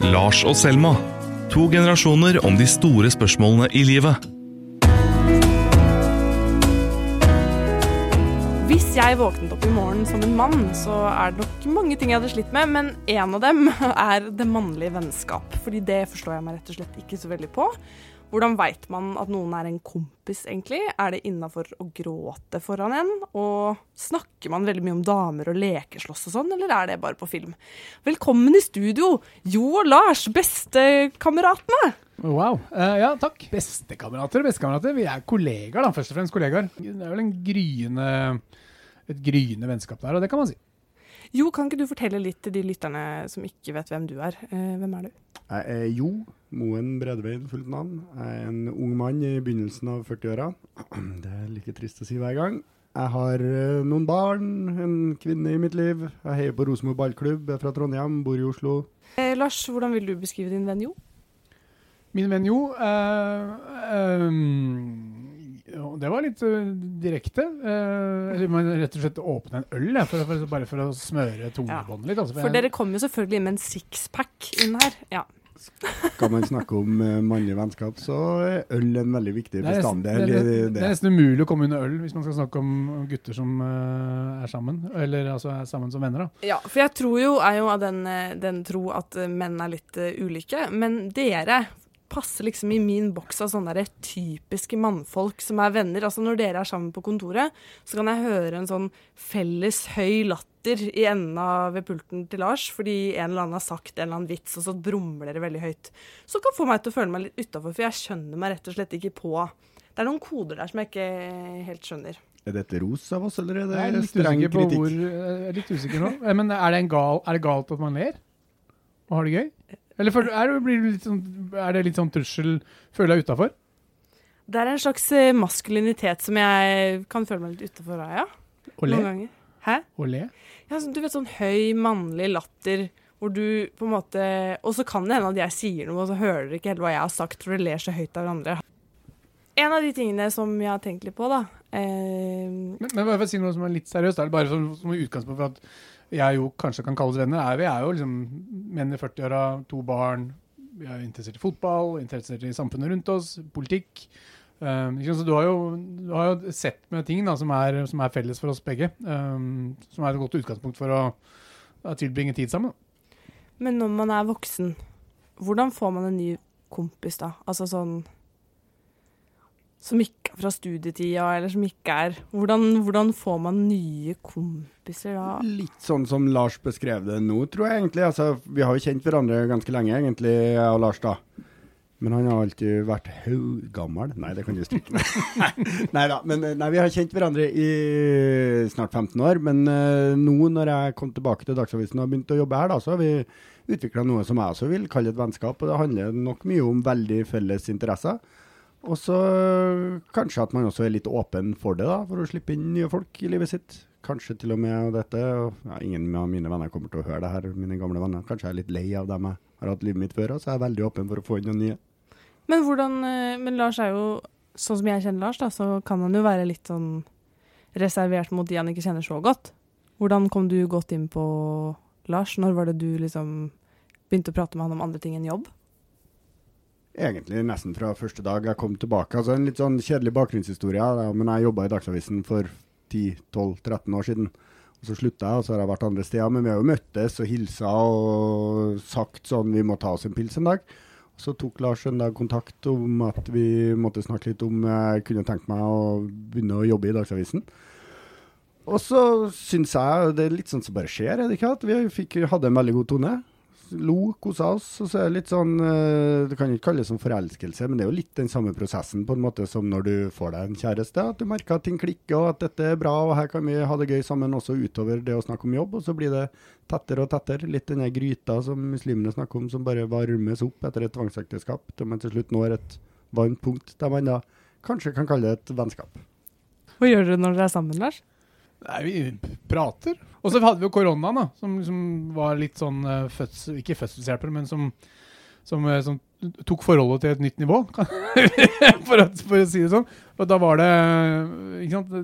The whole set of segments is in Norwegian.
Lars og Selma. To generasjoner om de store spørsmålene i livet. Hvis jeg våknet opp i morgen som en mann, så er det nok mange ting jeg hadde slitt med, men en av dem er det mannlige vennskap. Fordi det forstår jeg meg rett og slett ikke så veldig på. Hvordan veit man at noen er en kompis, egentlig? Er det innafor å gråte foran en? Og snakker man veldig mye om damer og lekeslåss og sånn, eller er det bare på film? Velkommen i studio, Jo og Lars, bestekameratene! Wow. Uh, ja, takk. Bestekamerater og bestekamerater. Vi er kollegaer, da. Først og fremst kollegaer. Det er vel en gryende, et gryende vennskap der, og det kan man si. Jo, kan ikke du fortelle litt til de lytterne som ikke vet hvem du er? Eh, hvem er du? Jeg er Jo Moen Bredveien, fullt navn. Jeg er en ung mann i begynnelsen av 40-åra. Det er like trist å si hver gang. Jeg har eh, noen barn, en kvinne i mitt liv. Jeg heier på Rosenborg ballklubb, er fra Trondheim, bor i Oslo. Eh, Lars, hvordan vil du beskrive din venn Jo? Min venn Jo eh, eh, jo, det var litt uh, direkte. Uh, eller man rett og slett åpne en øl, for, for, bare for å smøre tungebåndet litt. Altså, for, for dere kom jo selvfølgelig med en sixpack inn her. Ja. Skal man snakke om uh, mannlig vennskap, så er øl en veldig viktig bestanddel. Det, det, det, er nesten umulig å komme under øl hvis man skal snakke om gutter som uh, er sammen. Eller altså er sammen som venner, da. Ja, for jeg tror jo, er jo av den, den tro at menn er litt uh, ulike. Men dere passer liksom i min boks av sånne der typiske mannfolk som er venner. Altså Når dere er sammen på kontoret, så kan jeg høre en sånn felles høy latter i enden av ved pulten til Lars fordi en eller annen har sagt en eller annen vits, og så brumler det veldig høyt. Så kan få meg til å føle meg litt utafor, for jeg skjønner meg rett og slett ikke på Det er noen koder der som jeg ikke helt skjønner. Er dette ros av oss, eller er det jeg er streng kritikk? Hvor, jeg er litt usikker nå. Men er det, gal, er det galt at man ler? Og har det gøy? Eller for, er, det litt sånn, er, det litt sånn trussel? Føler deg utafor? Det er en slags eh, maskulinitet som jeg kan føle meg litt utafor av, ja. Le? Noen ganger. Hæ? Le? Ja, du vet sånn høy, mannlig latter hvor du på en måte Og så kan det hende at jeg sier noe, og så hører dere ikke helt hva jeg har sagt, for dere ler så høyt av hverandre. En av de tingene som jeg har tenkt litt på, da eh, men, men, for å si noe som er litt seriøst, er det bare som, som utgangspunkt for at jeg jo kanskje kan kalles venner, er vi er jo liksom menn i 40-åra, to barn. Vi er interessert i fotball, interessert i samfunnet rundt oss, politikk. Um, så du har, jo, du har, jo, sett med ting da, som, er, som er felles for oss begge. Um, som er et godt utgangspunkt for å, å tilbringe tid sammen. Men når man er voksen, hvordan får man en ny kompis da? Altså sånn som ikke er fra studietida, eller som ikke er hvordan, hvordan, får man nye kompiser da? Litt sånn som Lars beskrev det nå, tror jeg egentlig. Altså, vi har jo kjent hverandre ganske lenge, egentlig, jeg og Lars, da. Men han har alltid vært gammel. Nei, det kan du stryke. nei da. Men nei, vi har kjent hverandre i snart 15 år. Men uh, nå når jeg kom tilbake til Dagsavisen og begynte å jobbe her, da, så har vi utvikla noe som jeg også vil kalle et vennskap. Og det handler nok mye om veldig felles interesser. Og så kanskje at man også er litt åpen for det, da, for å slippe inn nye folk i livet sitt. Kanskje til og med dette. Ja, ingen av mine venner kommer til å høre det her, mine gamle venner. Kanskje jeg er litt lei av dem jeg har hatt livet mitt før, så jeg er veldig åpen for å få inn noen nye. Men hvordan eh, Men Lars er jo Sånn som jeg kjenner Lars, da, så kan han jo være litt sånn reservert mot de han ikke kjenner så godt. Hvordan kom du godt inn på Lars? Når var det du liksom begynte å prate med han om andre ting enn jobb? Egentlig nesten fra første dag jeg kom tilbake. Altså En litt sånn kjedelig bakgrunnshistorie. Men jeg jobba i Dagsavisen for 10-12-13 år siden. Og Så slutta jeg, og så har jeg vært andre steder. Men vi har jo møttes og hilsa og sagt sånn vi må ta oss en pils en dag. Så tok Lars en dag kontakt om at vi måtte snakke litt om jeg kunne tenkt meg å begynne å jobbe i Dagsavisen. Og så syns jeg det er litt sånn som bare skjer, er det ikke? At vi fikk, hadde en veldig god tone lo, kosa oss. Og så er det litt sånn eh, Det kan ikke kalles som forelskelse, men det er jo litt den samme prosessen på en måte som når du får deg en kjæreste. At du merker at ting klikker, og at dette er bra, og her kan vi ha det gøy sammen også utover det å snakke om jobb. Og så blir det tettere og tettere. Litt denne gryta som muslimene snakker om, som bare varmes opp etter et tvangsekteskap, til man til slutt når et varmt punkt der man da kanskje kan kalle det et vennskap. Hva gjør dere når dere er sammen, Lars? Nei, vi prater. Og så hadde vi jo koronaen, da, som, liksom var litt sånn uh, fødsel, Ikke fødselshjelper, men som, som, uh, som, tok forholdet til et nytt nivå, for, å, for, å, si det sånn. Og da var det ikke sant,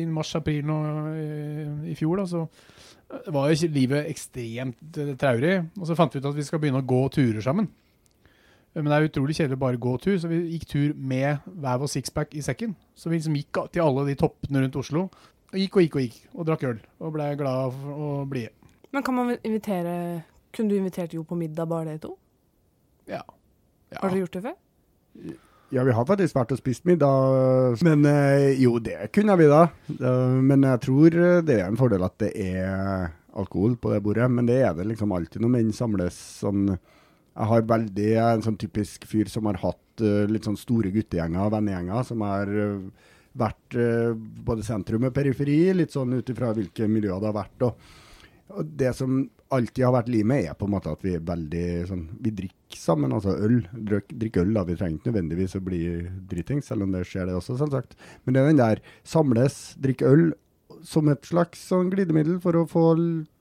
I mars-april i, i, fjor da, så var jo livet ekstremt eh, traurig. Og så fant vi ut at vi skal begynne å gå turer sammen. Men det er utrolig kjedelig å bare gå tur, så vi gikk tur med hver vår sixpack i sekken. Så vi liksom gikk til alle de toppene rundt Oslo. Og gikk og gikk og gikk, og drakk øl. Og ble glad og blide. Men kan man invitere Kunne du invitert Jo på middag, bare dere to? Ja. ja. Har dere gjort det før? Ja, vi har faktisk vært og spist middag, men eh, jo, det kunne vi da. Eh, Men jeg tror det er en fordel at det er alkohol på det bordet, men det er det liksom alltid når menn samles sånn Jeg har veldig jeg er en sånn typisk fyr som har hatt eh, litt sånn store guttegjenger, vennegjenger, som har eh, vært eh, både sentrum og periferi, litt sånn ut ifra hvilke miljøer det har vært. Og, og det som alltid har vært limet, er på en måte at vi er veldig sånn Vi drikker sammen, altså øl. Drikk, drikk øl, da. Vi trenger ikke nødvendigvis å bli dritings, selv om det skjer det også, selvsagt. Men det er den der samles, drikke øl som et slags sånn glidemiddel for å få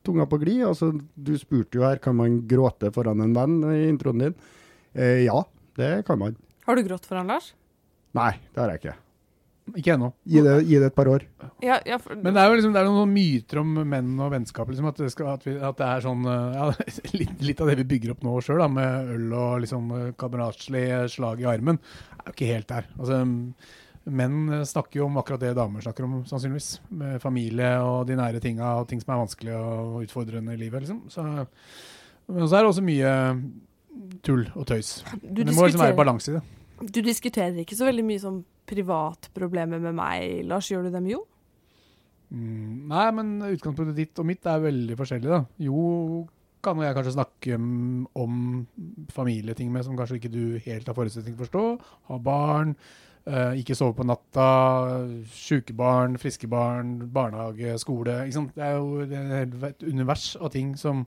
tunga på glid. Altså, du spurte jo her kan man gråte foran en venn i introen din. Eh, ja, det kan man. Har du grått foran Lars? Nei, det har jeg ikke. Ikke ennå. Gi gi det et par år. Ja, ja, for, Men det er jo liksom, det er noen myter om menn og vennskap. Liksom, at, det skal, at, vi, at det er sånn eh, ja, litt, litt av det vi bygger opp nå sjøl, med øl og liksom kameratslig slag i armen, er jo ikke helt der. Altså, menn snakker jo om akkurat det damer snakker om, sannsynligvis. Med familie og de nære tinga og ting som er vanskelig og utfordrende i livet. Liksom. Så, men så er det også mye tull og tøys. du, Men det må liksom være balanse i det. du diskuterer ikke så veldig mye sånn privatproblemer med meg, Lars. Gjør du dem Jo? Mm, nei, men utgangspunktet ditt og mitt er veldig forskjellig, da. Jo kan jeg kanskje snakke om familieting med som kanskje ikke du helt har forutsetning for å forstå. Ha barn, eh, ikke sove på natta, sjuke barn, friske barn, barnehage, skole. Det er jo det er et univers av ting som,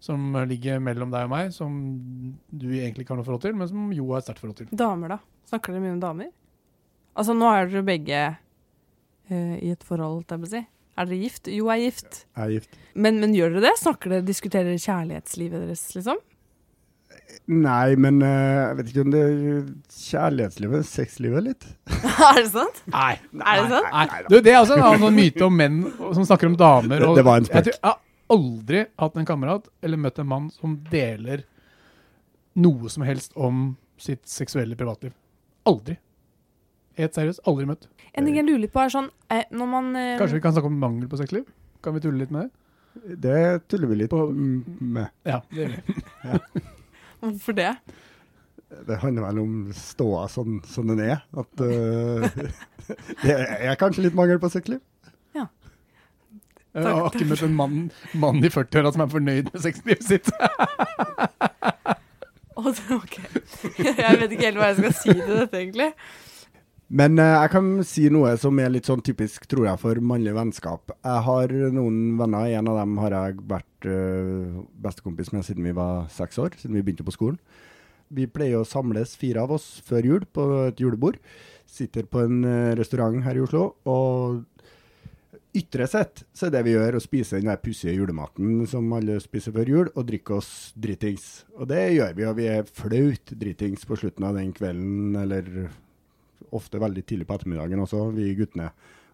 som ligger mellom deg og meg, som du egentlig ikke har noe forhold til, men som Jo har et sterkt forhold til. Damer, da? Snakker dere mye om damer? Altså, nå er dere begge uh, i et forhold, holdt jeg på å si. Er dere gift? Jo er gift. Jeg er gift. Men, men gjør dere det? Snakker dere, Diskuterer dere kjærlighetslivet deres, liksom? Nei, men uh, jeg vet ikke om det er kjærlighetslivet, sexlivet litt. er det sant? Nei. Er det sant? Nei, du, det er også en annen myte om menn som snakker om damer. Og Det- det var en spøk. Jeg, jeg har aldri hatt en kamerat eller møtt en mann som deler noe som helst om sitt seksuelle privatliv. Aldri. Helt seriøst, aldri møtt. En ting jeg lurer litt på, er sånn eh, Når man eh, Kanskje vi kan snakke om mangel på sexliv? Kan vi tulle litt med det? Det tuller vi litt På- med. Ja, det gjør vi. Hvorfor det? Det handler vel om ståa sånn som den er. At uh, det er kanskje litt mangel på sexliv. Jeg har ikke møtt en mann, mann i 40-åra som er fornøyd med sexlivet sitt. Ok. Jeg vet ikke helt hva jeg skal si til dette, egentlig. Men eh, jeg kan si noe som er litt sånn typisk, tror jeg, for mannlig vennskap. Jeg har noen venner, en av dem har jeg vært uh, bestekompis med siden vi var seks år, siden vi begynte på skolen. Vi pleier å samles, fire av oss, før jul på et julebord. Sitter på en eh, restaurant her i Oslo, og ytre sett så er det vi gjør å spise den der pussige julematen som alle spiser før jul, og drikke oss dritings. Og det gjør vi, og vi er flaut dritings på slutten av den kvelden, eller ofte veldig tidlig på ettermiddagen også, vi guttene.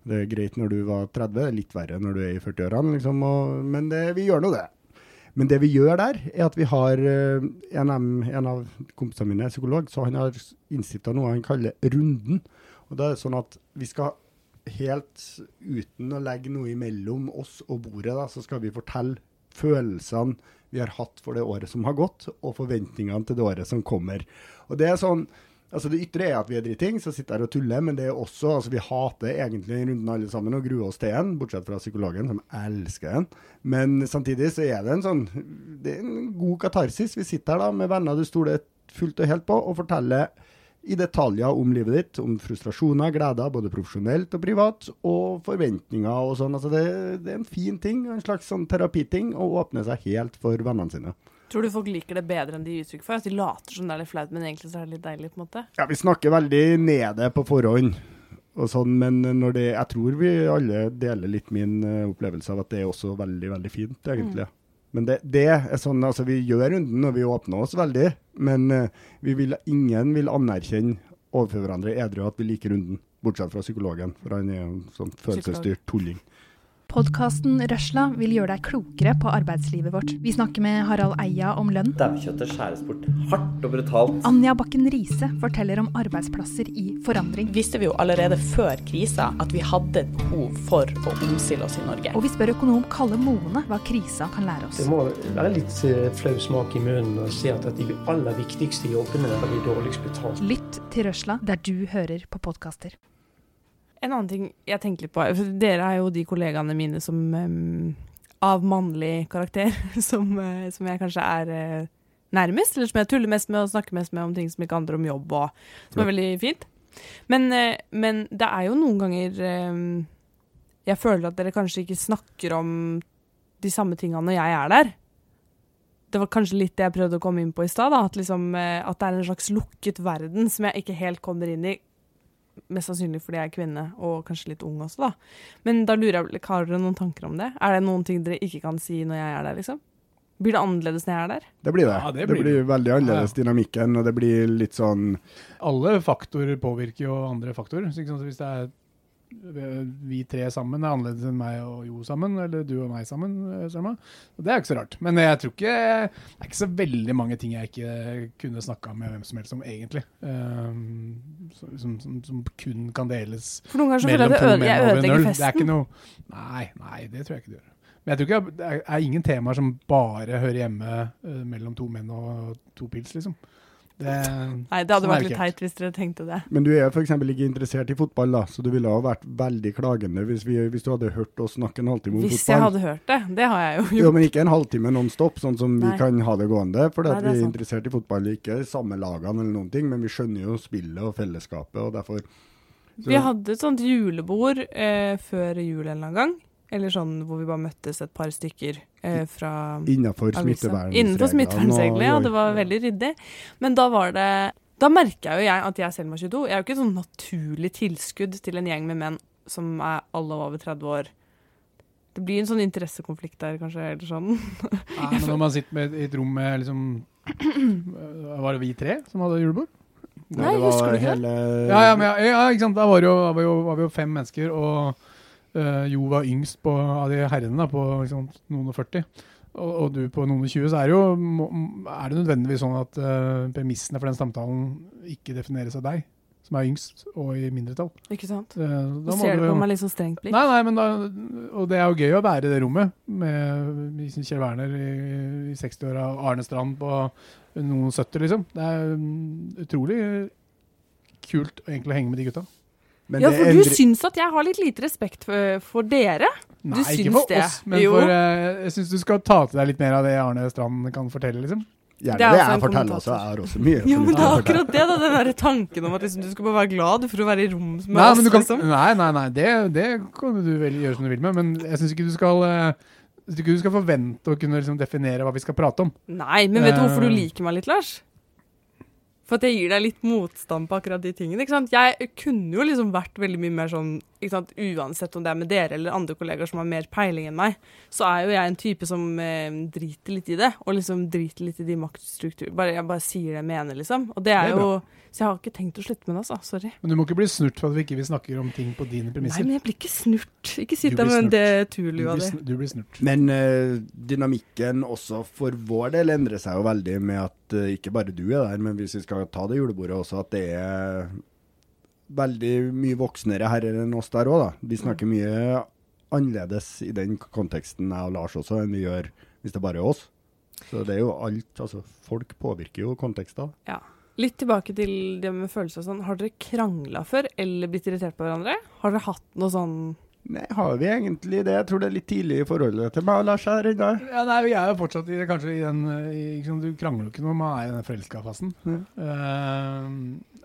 Det er greit når du var 30, er litt verre når du er i 40-årene, liksom, men det, vi gjør nå det. Men det vi gjør der, er at vi har eh, en, en av kompisene mine er psykolog, så han har innstifta noe han kaller runden. Og da er det sånn at vi skal helt uten å legge noe imellom oss og bordet, da, så skal vi fortelle følelsene vi har hatt for det året som har gått, og forventningene til det året som kommer. Og det er sånn, altså det ytre er at vi er dritings og sitter her og tuller, men det er også, altså vi hater egentlig runden alle sammen og gruer oss til en, bortsett fra psykologen som elsker en. Men samtidig så er det en sånn, det er en god katarsis. Vi sitter her da med venner du stoler fullt og helt på, og forteller i detaljer om livet ditt, om frustrasjoner, gleder, både profesjonelt og privat, og forventninger og sånn. Altså det, det er en fin ting, en slags sånn terapiting, å åpne seg helt for vennene sine. Tror du folk liker det bedre enn de gir uttrykk for? At de later som det er litt flaut, men egentlig så er det litt deilig? på en måte? Ja, vi snakker veldig ned det på forhånd, og sånn, men når det, jeg tror vi alle deler litt min eh, opplevelse av at det er også veldig, veldig fint, egentlig. Men det, det er sånn, altså vi gjør runden og vi åpner oss veldig, men eh, vi vil, ingen vil anerkjenne overfor hverandre edru at vi liker runden, bortsett fra psykologen, for han er en sånn følelsesstyrt tulling. Podkasten Røsla vil gjøre deg klokere på arbeidslivet vårt. Vi snakker med Harald Eia om lønn. Daukjøttet skjæres bort hardt og brutalt. Anja Bakken Riise forteller om arbeidsplasser i forandring. visste vi jo allerede før krisa at vi hadde et behov for å omstille oss i Norge. Og vi spør økonom Kalle Moene hva krisa kan lære oss. Det må være litt eh, flau smak i munnen å se at de aller viktigste jobbene er de dårligst betalt. Lytt til Røsla der du hører på podkaster. En annen ting jeg tenker litt på for Dere er jo de kollegaene mine som um, Av mannlig karakter, som, uh, som jeg kanskje er uh, nærmest, eller som jeg tuller mest med og snakker mest med om ting som ikke handler om jobb, og som er veldig fint. Men, uh, men det er jo noen ganger jeg føler at dere kanskje ikke snakker om de samme tingene når jeg er der. Det var kanskje litt det jeg prøvde å komme inn på i stad. At, liksom, at det er en slags lukket verden som jeg ikke helt kommer inn i. Mest sannsynlig fordi jeg er kvinne, og kanskje litt ung også, da. Men da lurer jeg, har dere noen tanker om det? Er det noen ting dere ikke kan si når jeg er der, liksom? Blir det annerledes når jeg er der? Det blir det. Ja, det det, blir blir det. veldig annerledes dynamikken, og det blir litt sånn Alle faktorer påvirker jo andre faktorer. Så ikke sant? Hvis det er vi tre sammen er annerledes enn meg og Jo sammen, eller du og meg sammen, eh, Selma. Og det er ikke så rart. Men jeg tror ikke det er ikke så veldig mange ting jeg ikke kunne snakka med hvem som helst om, egentlig. Um, som, som, som, kun kan deles For noen ganger føler mellom to menn over en øl. Det er ikke noe Nei, nei, det tror jeg ikke det gjør. Men jeg tror ikke det er, er ingen temaer som bare hører hjemme uh, mellom to menn og to pils, liksom. Det, Nei, det hadde vært litt teit hvis dere tenkte det. Men du er f.eks. ikke interessert i fotball, da, så du ville ha vært veldig klagende hvis, vi, hvis du hadde hørt oss snakke en halvtime om Hvis jeg hadde hørt det. Det har jeg jo gjort. Jo, men ikke en halvtime non stop, sånn som vi kan ha det gående. For vi er sant. interessert i fotball, ikke samme lagene eller noen ting, men vi skjønner jo spillet og fellesskapet, og derfor så- Vi hadde et sånt julebord eh, før jul en eller annen gang. Eller sånn hvor vi bare møttes et par stykker eh, fra Innenfor smittevernreglene. Innenfor smittevernreglene, ja. Det var veldig ryddig. Men da var det Da merka jo jeg at jeg selv var 22. Jeg er jo ikke et sånn naturlig tilskudd til en gjeng med menn som er alle over 30 år. Det blir en sånn interessekonflikt der, kanskje, eller sånn. Nei, men når man sitter med, i et rom med liksom Var det vi tre som hadde julebord? Nei, det var husker du ikke det? hele, Ja, ja, men, ja, ja, ikke sant. Da var, jo, da var, jo, var vi jo fem mennesker, og Jo var yngst på, av de herrene, på liksom, noen og 40. Og, og du på noen og 20, så er det jo Er det nødvendigvis sånn at uh, premissene for den samtalen ikke defineres av deg, som er yngst og i mindretall? Ikke sant? Eh, Da må ser du på meg litt sånn strengt blikk. Nei, nei, men da, og det er jo gøy å være i det rommet med Kjell Werner i, i 60-åra og Arne Strand på noen 70, liksom. Det er mm, utrolig kult egentlig å henge med de gutta. Men Ja, det for du endrer- syns at jeg har litt lite respekt for, for dere. Du Nei, ikke for det. oss, men Jo. for uh, Jeg syns du skal ta til deg litt mer av det Arne Strand kan fortelle, liksom. Gjerne Det er det, også en jeg forteller, kommentator. så jeg også mye. Jo, men det er akkurat det, da. Den der tanken om at liksom, du skal bare være glad for å være i rom med Nei, oss, du kan, liksom. nei, nei, nei det, det kan du vel gjøre som du vil med, men jeg syns ikke du skal uh, jeg synes ikke du skal forvente å kunne liksom definere hva vi skal prate om. Nei, men vet du hvorfor du Eh. liker meg litt, Lars? For at jeg gir deg litt motstand på akkurat de tingene. ikke sant? Jeg kunne jo liksom vært veldig mye mer sånn ikke sant? Uansett om det er med dere eller andre kollegaer som har mer peiling enn meg, så er jo jeg en type som eh, driter litt i det. Og liksom driter litt i de maktstrukturer. Bare, jeg bare sier det jeg mener, liksom. Og det er, Det er jo Så jeg har ikke tenkt å slutte med det, altså. Sorry. Men du må ikke bli snurt for at vi ikke vil snakke om ting på dine premisser. Nei, men jeg blir ikke snurt. Ikke sitt der med snurt. det turlua di. du blir snurt. Men uh, dynamikken også for vår del endrer seg jo veldig med at uh, ikke bare du er der, men hvis vi skal ta det julebordet også, at det er veldig mye voksnere herrer enn oss der òg, da. De snakker mye annerledes i den konteksten, jeg og Lars også, enn vi gjør hvis det bare er oss. Så det er jo alt, altså folk påvirker jo kontekster. Ja. Litt tilbake til det med følelser og sånn. Har dere krangla før, eller blitt irritert på hverandre? Har dere hatt noe sånn Nei, har vi egentlig det? Jeg tror det er litt tidlig i forholdet til meg og Lars her ennå. Ja, nei, Vi er jo fortsatt i, kanskje i den i, liksom, Du krangler jo ikke noe, man er i den forelska-fasen. Eh,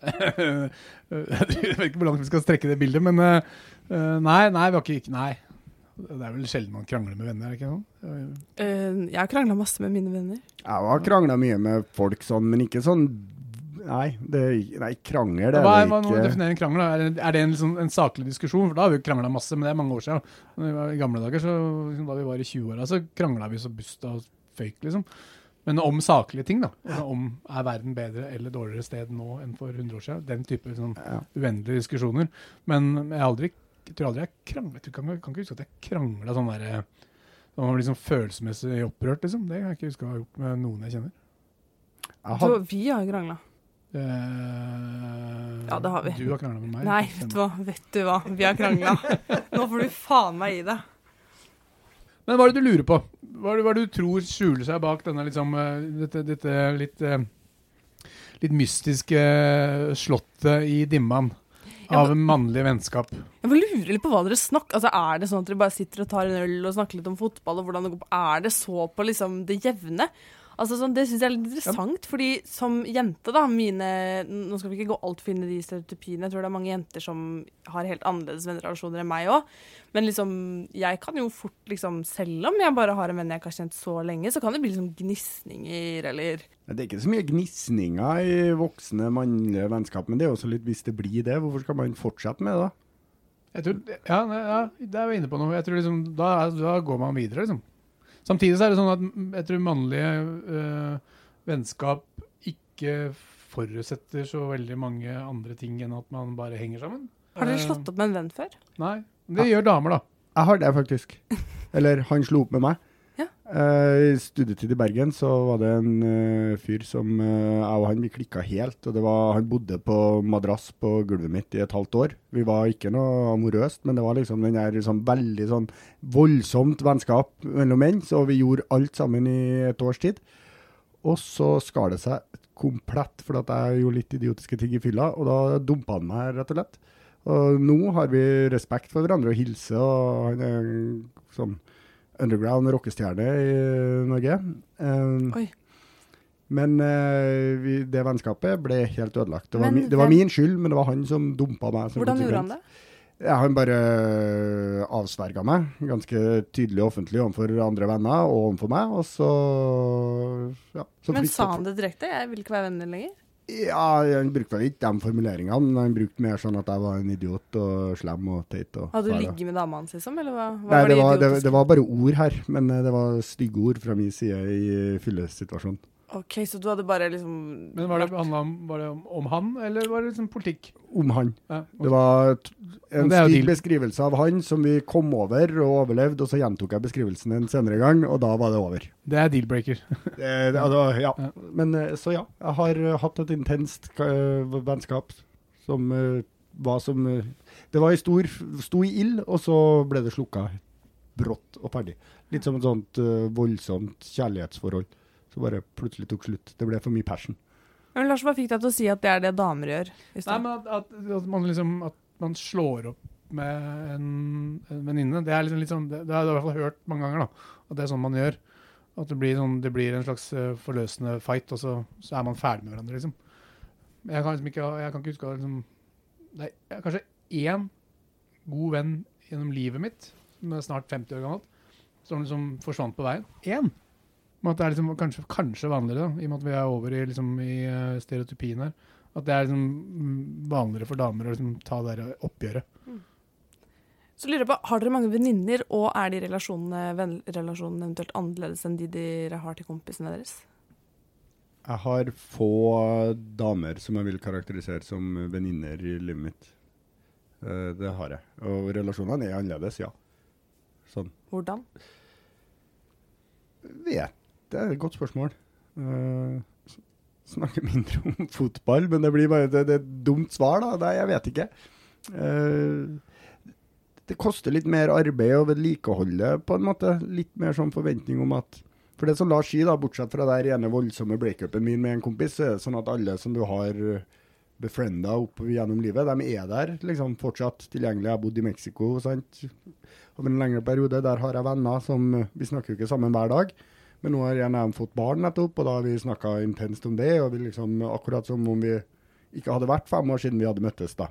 jeg vet ikke hvor langt vi skal strekke det bildet, men eh, nei, nei, vi har ikke Nei. Det er vel sjelden man krangler med venner, er det ikke sånn? eh, Jeg har krangla masse med mine venner. Jeg har krangla mye med folk sånn, men ikke sånn Nei, det, er- nei krangel det Hva er er, hva, det ikke. definerer en krangel? Er det, er det en, liksom, en saklig diskusjon? For da har vi krangla masse, men det er mange år siden. I gamle dager, så, liksom, da vi var i 20-åra, så krangla vi så busta og føyk, liksom. Men om saklige ting, da. Om er verden bedre eller dårligere sted nå enn for 100 år siden. Den type sånn, Ja. uendelige diskusjoner. Men jeg aldri jeg tror aldri jeg kranglet. Jeg kan, kan ikke huske at jeg krangla sånn derre Sånn man blir liksom følelsesmessig opprørt, liksom. Det kan jeg ikke huske å ha gjort med noen jeg kjenner. Jeg Du, vi har krangla. Eh, Ja, det har vi. Du har krangla med meg. Nei, vet du hva. Vet du hva. Vi har krangla. Nå får du faen meg i det. Men hva er det du lurer på? Hva er det, hva er det du tror skjuler seg bak denne liksom, eh, dette, dette litt, eh, litt mystiske slottet i dimman Ja, av mannlige vennskap? Jeg bare lurer litt på hva dere snakker Altså, Er det sånn at dere bare sitter og tar en øl og snakker litt om fotball og hvordan det går på? Er det så på liksom det jevne? Altså, sånn, Det syns jeg er litt interessant, fordi som jente, da mine, Nå skal vi ikke gå altfor inn i de stereotypiene, jeg tror det er mange jenter som har helt annerledes vennerelasjoner enn meg òg. Men liksom, jeg kan jo fort, liksom, selv om jeg bare har en venn jeg ikke har kjent så lenge, så kan det bli liksom gnisninger eller det er ikke så mye gnisninger i voksne mannlige vennskap, men det er også litt hvis det blir det. Hvorfor skal man fortsette med det? da? Jeg tror, ja, ja, det er vi inne på noe. Jeg tror liksom, da, da går man videre, liksom. Samtidig så er det sånn at jeg tror mannlige øh, vennskap ikke forutsetter så veldig mange andre ting enn at man bare henger sammen. Har dere Eh, slått opp med en venn før? Nei. Det gjør damer, da. Jeg har det, faktisk. Eller han slo opp med meg. Eh, I studietid i Bergen så var det en uh, fyr som uh, jeg og han vi klikka helt. og var, Han bodde på madrass på gulvet mitt i et halvt år. Vi var ikke noe amorøst, men det var liksom den der liksom, veldig sånn voldsomt vennskap mellom menn. Så vi gjorde alt sammen i et års tid. Og så skar det seg komplett, for at jeg gjorde litt idiotiske ting i fylla. Og da dumpa han meg, rett og slett. Og nå har vi respekt for hverandre og hilser, og han er sånn underground rockestjerne i Norge. Um, Oi. Men uh, vi, det vennskapet ble helt ødelagt. Det var, Men mi, det var min skyld, men det var han som dumpa meg. som Hvordan gjorde han det? Ja, han bare øh, avsverga meg, ganske tydelig og offentlig overfor andre venner og overfor meg. Og så ja, så Men sa han det direkte? Jeg vil ikke være venner lenger. Ja, han brukte vel ikke de formuleringene, men han brukte mer sånn at jeg var en idiot og slem og teit. Og Hadde du ligget med dama hans, liksom? Eller hva, hva Nei, det var, det, det var bare ord her, men eh, det var stygge ord fra min side i fyllesituasjonen. OK, så du hadde bare liksom Men var det, om, var det om, om han, eller var det liksom politikk? Om han. Ja, Det var en det deal. beskrivelse av han som vi kom over og overlevde, og så gjentok jeg beskrivelsen en senere gang, og da var det over. Det er deal-breaker. Det, det, altså, ja. Ja. Men eh, så ja, jeg har eh, hatt et intenst uh, vennskap som uh, var som uh, Det var i stor, sto i ild, og så ble det slukka brått og ferdig. Litt som et sånt voldsomt kjærlighetsforhold. Så bare plutselig tok slutt. Det ble for mye passion. Men Lars, hva fikk deg til å si at det er det damer gjør? Nei, men at, at, at, man liksom, at man slår opp med en, en venninne, det er liksom litt sånn, det, det har jeg i hvert fall hørt mange ganger, da, at det er sånn man gjør. At det blir, sånn, det blir en slags eh, forløsende fight, og så, så er man ferdig med hverandre, liksom. Jeg kan liksom ikke, jeg kan ikke huske liksom, det er kanskje én god venn gjennom livet mitt, som er snart 50 år gammelt, som liksom forsvant på veien. Én! Men at det er liksom kanskje, kanskje vanligere, da, i og med at vi er over i, liksom, i eh, stereotypien her. At det er liksom mm, vanligere for damer å liksom ta det der oppgjøret. Så lurer jeg på, Har dere mange venninner, og er de relasjonene, relasjonene eventuelt annerledes enn de dere har til kompisene deres? Jeg har få damer som jeg vil karakterisere som venninner i livet mitt. Eh, det har jeg. Og relasjonene er annerledes, ja. Sånn. Hvordan? Vet Det er et godt spørsmål. Uh, snakker mindre om fotball, men det blir bare det, det er et dumt svar, da. Det, jeg vet ikke. Uh, det koster litt mer arbeid å vedlikeholde, på en måte. Litt mer sånn forventning om at For det som Lars sier, da, bortsett fra den ene voldsomme breakupen min med en kompis, så er det sånn at alle som du har befrienda opp gjennom livet, de er der liksom fortsatt tilgjengelig. Jeg har bodd i Mexico sant? over en lengre periode. Der har jeg venner som Vi snakker jo ikke sammen hver dag. Men nå har jeg nærmest fått barn nettopp, og da har vi snakka intenst om det. og liksom, Akkurat som om vi ikke hadde vært fem år siden vi hadde møttes. da.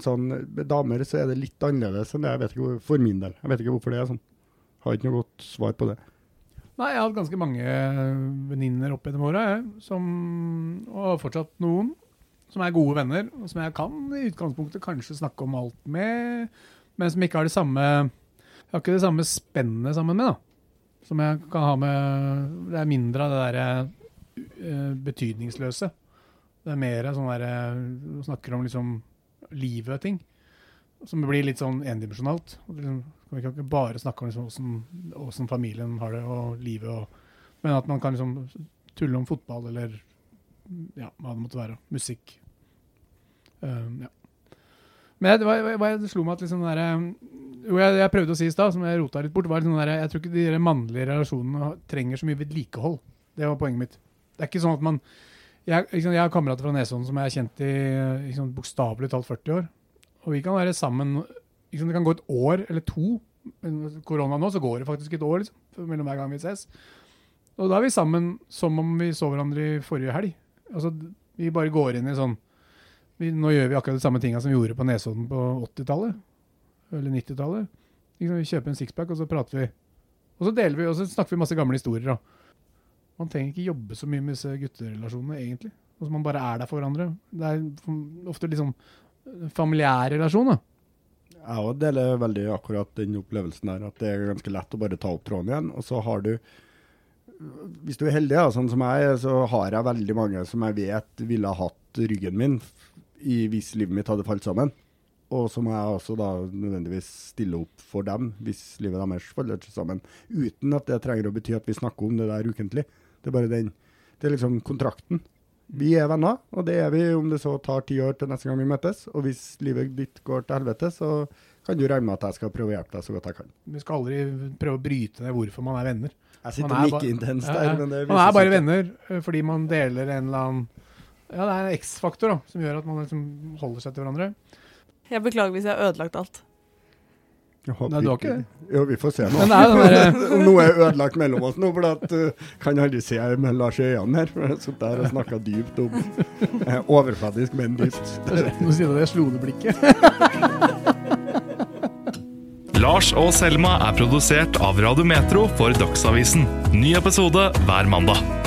Sånn, Med damer så er det litt annerledes enn det. Jeg vet ikke For min del. Jeg vet ikke hvorfor det er sånn. Har ikke noe godt svar på det. Nei, jeg har hatt ganske mange venninner opp gjennom åra, og fortsatt noen som er gode venner, og som jeg kan i utgangspunktet kanskje snakke om alt med, men som ikke har det samme Jeg samme spennet sammen med, da. Som jeg kan ha med Det er mindre av det derre eh, betydningsløse. Det er mer sånn derre Snakker om liksom livet og ting. Som blir litt sånn endimensjonalt. Liksom, vi kan ikke bare snakke om liksom, hvordan, familien har det, og livet, og, men at man kan liksom tulle om fotball eller ja, hva det måtte være. Musikk. Um, ja. Men det, var, hva, var, det slo meg at liksom den derre Jo, jeg, jeg prøvde å si i stad, som jeg rota litt bort, var liksom derre Jeg tror ikke de mannlige relasjonene trenger så mye vedlikehold. Det var poenget mitt. Det er ikke sånn at man Jeg, liksom, jeg har kamerater fra Nesodden som jeg har kjent i liksom, bokstavelig talt 40 år. Og vi kan være sammen liksom, Det kan gå et år eller to. Korona nå, så går det faktisk et år liksom, mellom hver gang vi ses. Og da er vi sammen som om vi så hverandre i forrige helg. Altså, vi bare går inn i sånn vi, Nå gjør vi akkurat de samme tinga som vi gjorde på Nesodden på 80-tallet. Eller 90-tallet. Liksom, Vi kjøper en sixpack, og så prater vi. Og så deler vi, og så snakker vi masse gamle historier. da. Man trenger ikke jobbe så mye med disse gutterelasjonene, egentlig. Altså, man bare er der for hverandre. Det er ofte sånn familiær relasjon, da. Jeg òg deler veldig akkurat den opplevelsen der, at det er ganske lett å bare ta opp tråden igjen. Og så har du Hvis du er heldig, da, sånn som jeg så har jeg veldig mange som jeg vet ville ha hatt ryggen min i hvis livet mitt hadde falt sammen. Og så må jeg også da nødvendigvis stille opp for dem hvis livet deres faller sammen. Uten at det trenger å bety at vi snakker om det der ukentlig. Det er bare den Det er liksom kontrakten. Vi er venner, og det er vi om det så tar ti år til neste gang vi møtes. Og hvis livet ditt går til helvete, så kan du regne med at jeg skal prøve å hjelpe deg så godt jeg kan. Vi skal aldri prøve å bryte ned hvorfor man er venner. Jeg sitter like intenst Ja, der, ja. men det Man er bare venner eh, fordi man deler en eller annen Ja, det er en X-faktor som gjør at man liksom holder seg til hverandre. Jeg beklager hvis jeg har ødelagt alt. Jeg håper Nei, du har ikke det. Jo, vi får se nå. Er noe er ødelagt mellom oss nå, for at uh, kan aldri se med Lars i øynene her. For jeg har sittet der og snakka dypt om uh, Overfladisk, men dypt. Nå sier du det slodeblikket. Lars og Selma er produsert av Radio Metro for Dagsavisen. Ny episode hver mandag.